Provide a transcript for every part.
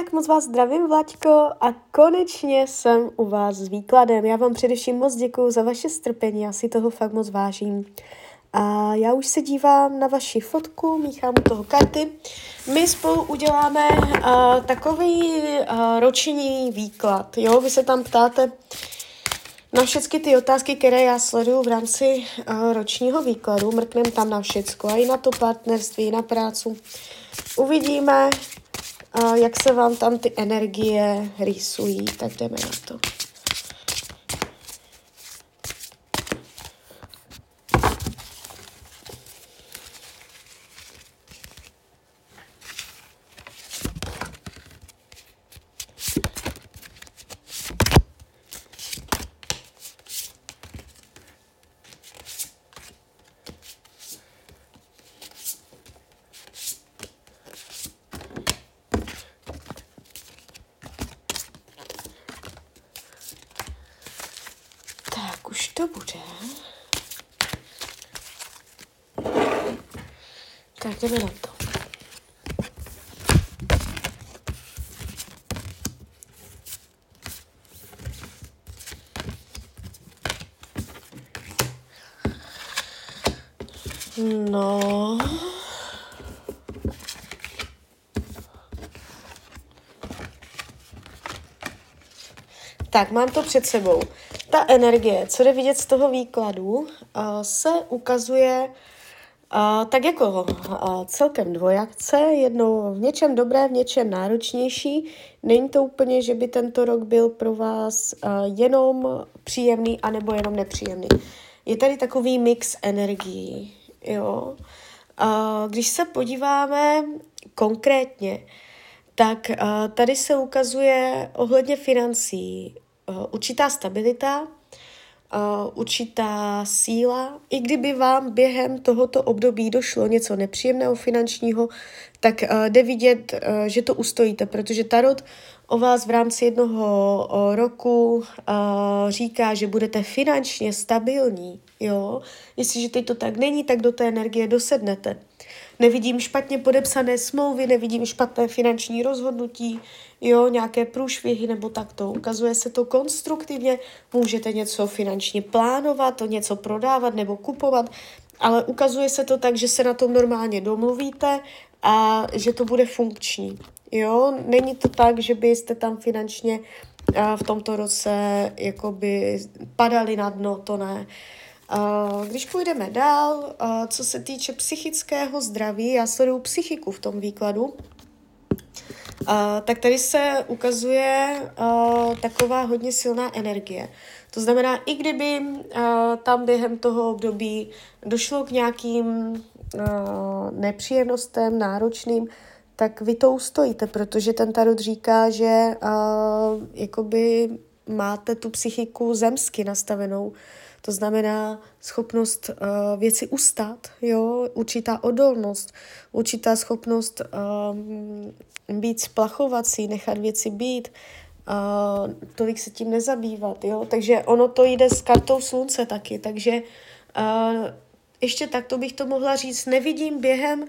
Tak moc vás zdravím, Vlaďko, a konečně jsem u vás s výkladem. Já vám především moc děkuji za vaše strpení, já si toho fakt moc vážím. A já už se dívám na vaši fotku, míchám u toho karty. My spolu uděláme uh, takový uh, roční výklad. Jo, vy se tam ptáte na všechny ty otázky, které já sleduju v rámci uh, ročního výkladu. Mrkneme tam na všecko, a i na to partnerství, i na prácu. Uvidíme, jak se vám tam ty energie rýsují, tak jdeme na to. Tak už to bude. Tak jdeme na to. No. Tak, mám to před sebou. Ta energie, co jde vidět z toho výkladu, uh, se ukazuje uh, tak jako uh, celkem dvojakce, jednou v něčem dobré, v něčem náročnější. Není to úplně, že by tento rok byl pro vás uh, jenom příjemný, anebo jenom nepříjemný. Je tady takový mix energií, jo. Uh, když se podíváme konkrétně, tak uh, tady se ukazuje ohledně financí uh, určitá stabilita, určitá síla. I kdyby vám během tohoto období došlo něco nepříjemného finančního, tak uh, jde vidět, uh, že to ustojíte, protože Tarot o vás v rámci jednoho roku říká, že budete finančně stabilní. Jo? Jestliže teď to tak není, tak do té energie dosednete. Nevidím špatně podepsané smlouvy, nevidím špatné finanční rozhodnutí, jo, nějaké průšvihy nebo takto. Ukazuje se to konstruktivně, můžete něco finančně plánovat, to něco prodávat nebo kupovat, ale ukazuje se to tak, že se na tom normálně domluvíte a že to bude funkční. Jo, není to tak, že byste tam finančně v tomto roce jakoby padali na dno, to ne. Když půjdeme dál, co se týče psychického zdraví, já sleduju psychiku v tom výkladu, tak tady se ukazuje taková hodně silná energie. To znamená, i kdyby tam během toho období došlo k nějakým nepříjemnostem, náročným, tak vy to ustojíte, protože ten tarot říká, že jakoby máte tu psychiku zemsky nastavenou, to znamená schopnost uh, věci ustát, jo, určitá odolnost, určitá schopnost uh, být splachovací, nechat věci být, uh, tolik se tím nezabývat, jo. Takže ono to jde s kartou slunce taky, takže uh, ještě takto bych to mohla říct. Nevidím během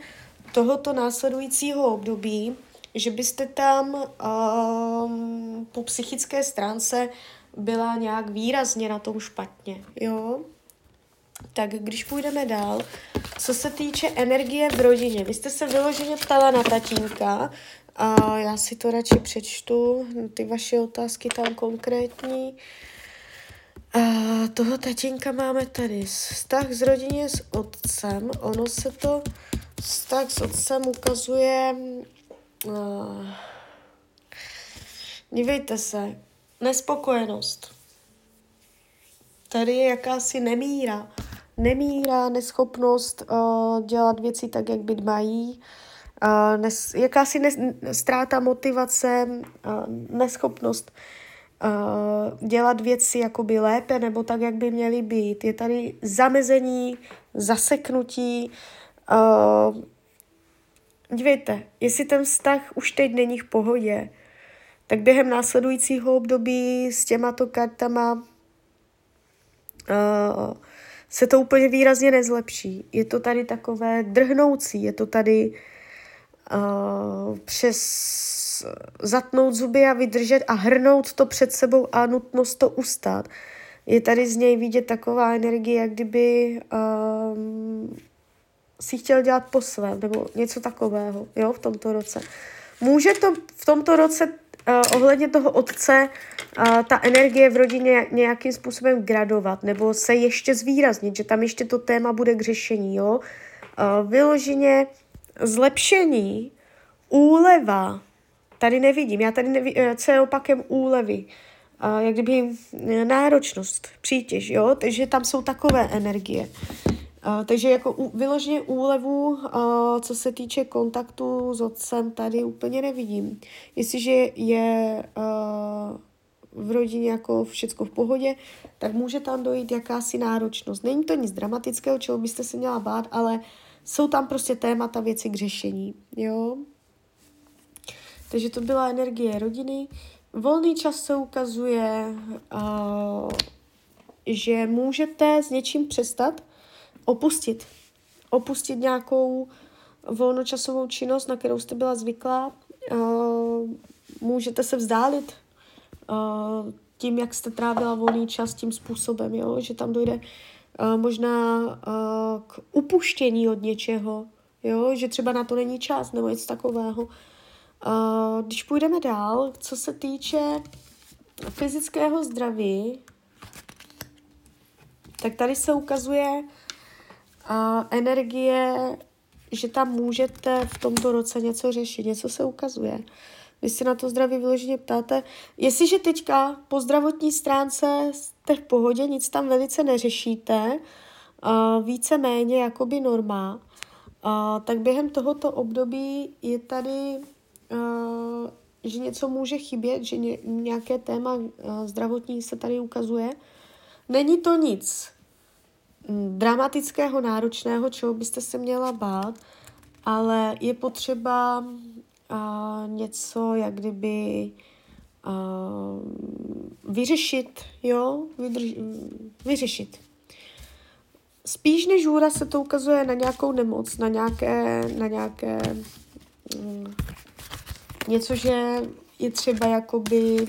tohoto následujícího období, že byste tam uh, po psychické stránce byla nějak výrazně na tom špatně, jo? Tak když půjdeme dál, co se týče energie v rodině, vy jste se vyloženě ptala na tatínka, a já si to radši přečtu, ty vaše otázky tam konkrétní. A toho tatínka máme tady vztah z rodině s otcem. Ono se to vztah s otcem ukazuje... Uh, dívejte se, nespokojenost. Tady je jakási nemíra. Nemíra, neschopnost uh, dělat věci tak, jak být mají. Uh, nes, jakási nes, ztráta motivace, uh, neschopnost uh, dělat věci jakoby lépe nebo tak, jak by měly být. Je tady zamezení, zaseknutí. Uh, dívejte, jestli ten vztah už teď není v pohodě, tak během následujícího období s těmato kartama uh, se to úplně výrazně nezlepší. Je to tady takové drhnoucí, je to tady uh, přes zatnout zuby a vydržet a hrnout to před sebou a nutnost to ustát. Je tady z něj vidět taková energie, jak kdyby um, si chtěl dělat po svém, nebo něco takového, jo, v tomto roce. Může to v tomto roce uh, ohledně toho otce uh, ta energie v rodině nějakým způsobem gradovat, nebo se ještě zvýraznit, že tam ještě to téma bude k řešení, jo. Uh, vyloženě zlepšení, úleva, tady nevidím, já tady nevidím, co je opakem úlevy, uh, jak kdyby náročnost, přítěž, jo, takže tam jsou takové energie. Uh, takže jako vyloženě úlevu, co se týče kontaktu s otcem, tady úplně nevidím. Jestliže je v rodině jako všecko v pohodě, tak může tam dojít jakási náročnost. Není to nic dramatického, čeho byste se měla bát, ale jsou tam prostě témata, věci k řešení, jo. Takže to byla energie rodiny. Volný čas se ukazuje, uh, že můžete s něčím přestat, opustit. Opustit nějakou volnočasovou činnost, na kterou jste byla zvyklá. Uh, můžete se vzdálit uh, tím, jak jste trávila volný čas tím způsobem, jo? že tam dojde uh, možná k upuštění od něčeho, jo? že třeba na to není čas nebo něco takového. Když půjdeme dál, co se týče fyzického zdraví, tak tady se ukazuje a energie, že tam můžete v tomto roce něco řešit, něco se ukazuje. Vy se na to zdraví vyloženě ptáte. Jestliže teďka po zdravotní stránce jste v pohodě, nic tam velice neřešíte, uh, více-méně jakoby norma, uh, tak během tohoto období je tady, uh, že něco může chybět, že ně, nějaké téma uh, zdravotní se tady ukazuje. Není to nic dramatického, náročného, čeho byste se měla bát, ale je potřeba uh, něco, jak kdyby uh, vyřešit, jo, Vydrž, vyřešit. Spíš než hůra se to ukazuje na nějakou nemoc, na nějaké, na nějaké um, něco, že je třeba jakoby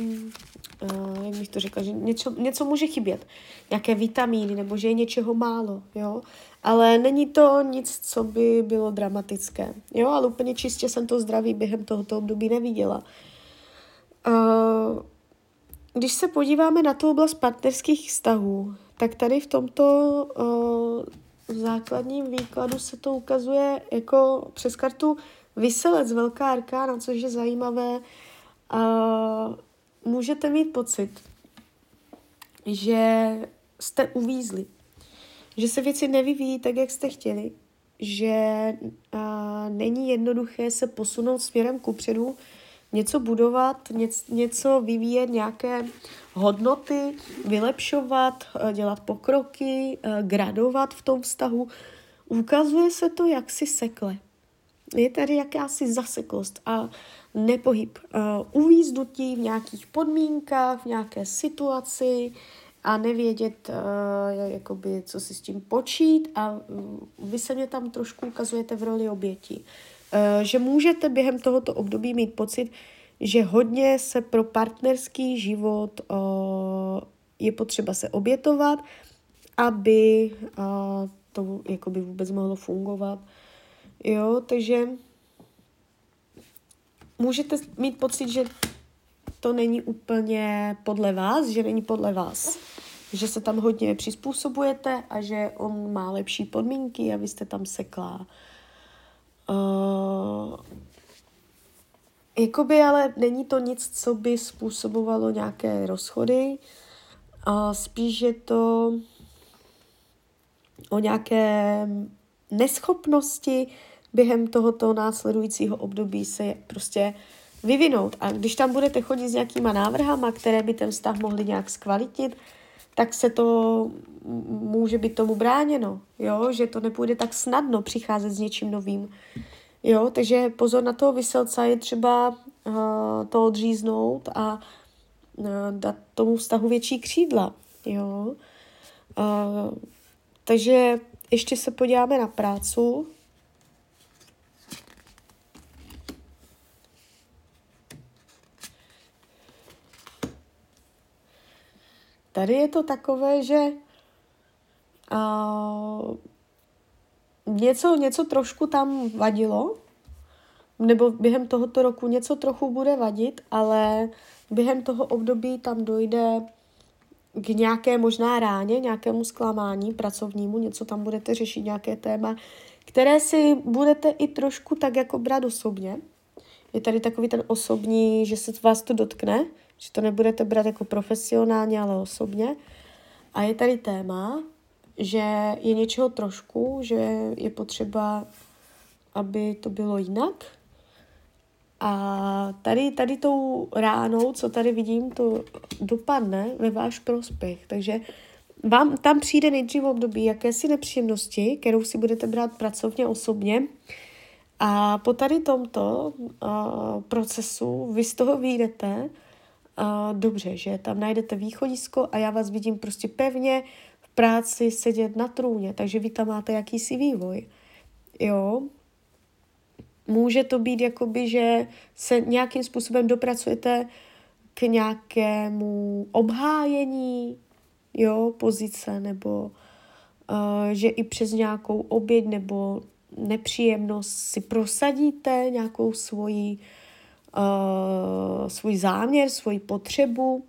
uh, jak bych to řekla, že něco, něco může chybět, nějaké vitamíny, nebo že je něčeho málo, jo, ale není to nic, co by bylo dramatické, jo, ale úplně čistě jsem to zdraví během tohoto období neviděla. Uh, když se podíváme na tu oblast partnerských vztahů, tak tady v tomto uh, základním výkladu se to ukazuje jako přes kartu Vyselec, velká arkána, což je zajímavé. Můžete mít pocit, že jste uvízli, že se věci nevyvíjí tak, jak jste chtěli, že a, není jednoduché se posunout směrem kupředu, něco budovat, něco, něco vyvíjet, nějaké hodnoty, vylepšovat, dělat pokroky, gradovat v tom vztahu. Ukazuje se to jaksi sekle. Je tady jakási zaseklost a nepohyb, uh, uvíznutí v nějakých podmínkách, v nějaké situaci a nevědět, uh, jakoby, co si s tím počít a uh, vy se mě tam trošku ukazujete v roli oběti. Uh, že můžete během tohoto období mít pocit, že hodně se pro partnerský život uh, je potřeba se obětovat, aby uh, to jakoby vůbec mohlo fungovat. Jo, takže můžete mít pocit, že to není úplně podle vás, že není podle vás. Že se tam hodně přizpůsobujete a že on má lepší podmínky a vy jste tam seklá. Uh, jakoby ale není to nic, co by způsobovalo nějaké rozchody. Uh, spíš je to o nějaké neschopnosti během tohoto následujícího období se prostě vyvinout. A když tam budete chodit s nějakýma návrhama, které by ten vztah mohly nějak zkvalitnit, tak se to může být tomu bráněno, jo? že to nepůjde tak snadno přicházet s něčím novým. Jo, takže pozor na toho vyselca je třeba uh, to odříznout a uh, dát tomu vztahu větší křídla. Jo. Uh, takže ještě se podíváme na prácu. Tady je to takové, že uh, něco, něco trošku tam vadilo, nebo během tohoto roku něco trochu bude vadit, ale během toho období tam dojde k nějaké možná ráně, nějakému zklamání pracovnímu, něco tam budete řešit, nějaké téma, které si budete i trošku tak jako brát osobně. Je tady takový ten osobní, že se vás to dotkne, že to nebudete brát jako profesionálně, ale osobně. A je tady téma, že je něčeho trošku, že je potřeba, aby to bylo jinak. A tady, tady tou ránou, co tady vidím, to dopadne ve váš prospěch. Takže vám tam přijde nejdřív období jakési nepříjemnosti, kterou si budete brát pracovně, osobně. A po tady tomto uh, procesu vy z toho vyjdete uh, dobře, že tam najdete východisko a já vás vidím prostě pevně v práci sedět na trůně, takže vy tam máte jakýsi vývoj. Jo, může to být jakoby, že se nějakým způsobem dopracujete k nějakému obhájení jo, pozice, nebo uh, že i přes nějakou oběť nebo nepříjemnost si prosadíte nějakou svoji, uh, svůj záměr, svoji potřebu, uh,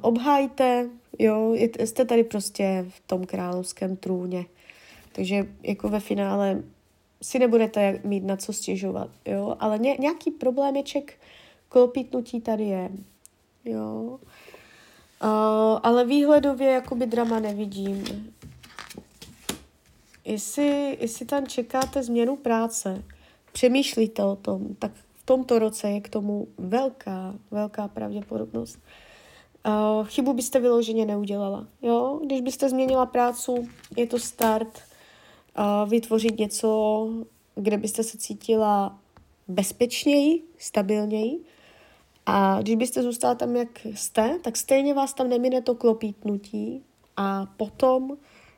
obhájte, jo, jste tady prostě v tom královském trůně. Takže jako ve finále si nebudete mít na co stěžovat, jo, ale ně, nějaký problémeček klopítnutí tady je, jo. Uh, ale výhledově jakoby drama nevidím. Jestli, jestli tam čekáte změnu práce, přemýšlíte o tom, tak v tomto roce je k tomu velká, velká pravděpodobnost. Uh, chybu byste vyloženě neudělala. Jo? Když byste změnila prácu, je to start vytvořit něco, kde byste se cítila bezpečněji, stabilněji. A když byste zůstala tam, jak jste, tak stejně vás tam nemine to klopítnutí a potom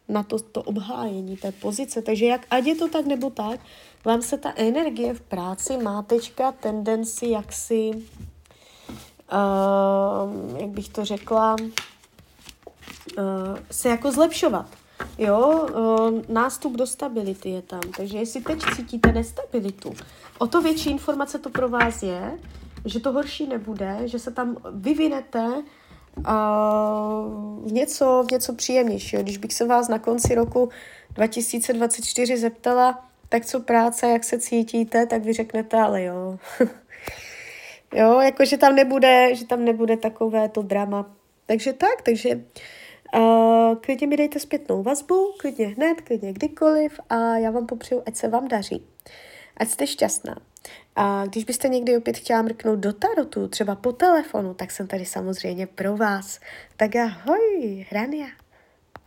na to, to obhájení té pozice. Takže jak, ať je to tak nebo tak, vám se ta energie v práci má teďka tendenci jaksi, uh, jak bych to řekla, uh, se jako zlepšovat. Jo, nástup do stability je tam. Takže jestli teď cítíte nestabilitu, o to větší informace to pro vás je, že to horší nebude, že se tam vyvinete v něco, v něco příjemnějšího. Když bych se vás na konci roku 2024 zeptala, tak co práce, jak se cítíte, tak vy řeknete, ale jo. jo, jako že tam nebude, že tam nebude takové to drama. Takže tak, takže uh, klidně mi dejte zpětnou vazbu, klidně hned, klidně kdykoliv a já vám popřeju, ať se vám daří. Ať jste šťastná. A když byste někdy opět chtěla mrknout do tarotu, třeba po telefonu, tak jsem tady samozřejmě pro vás. Tak ahoj, Hrania.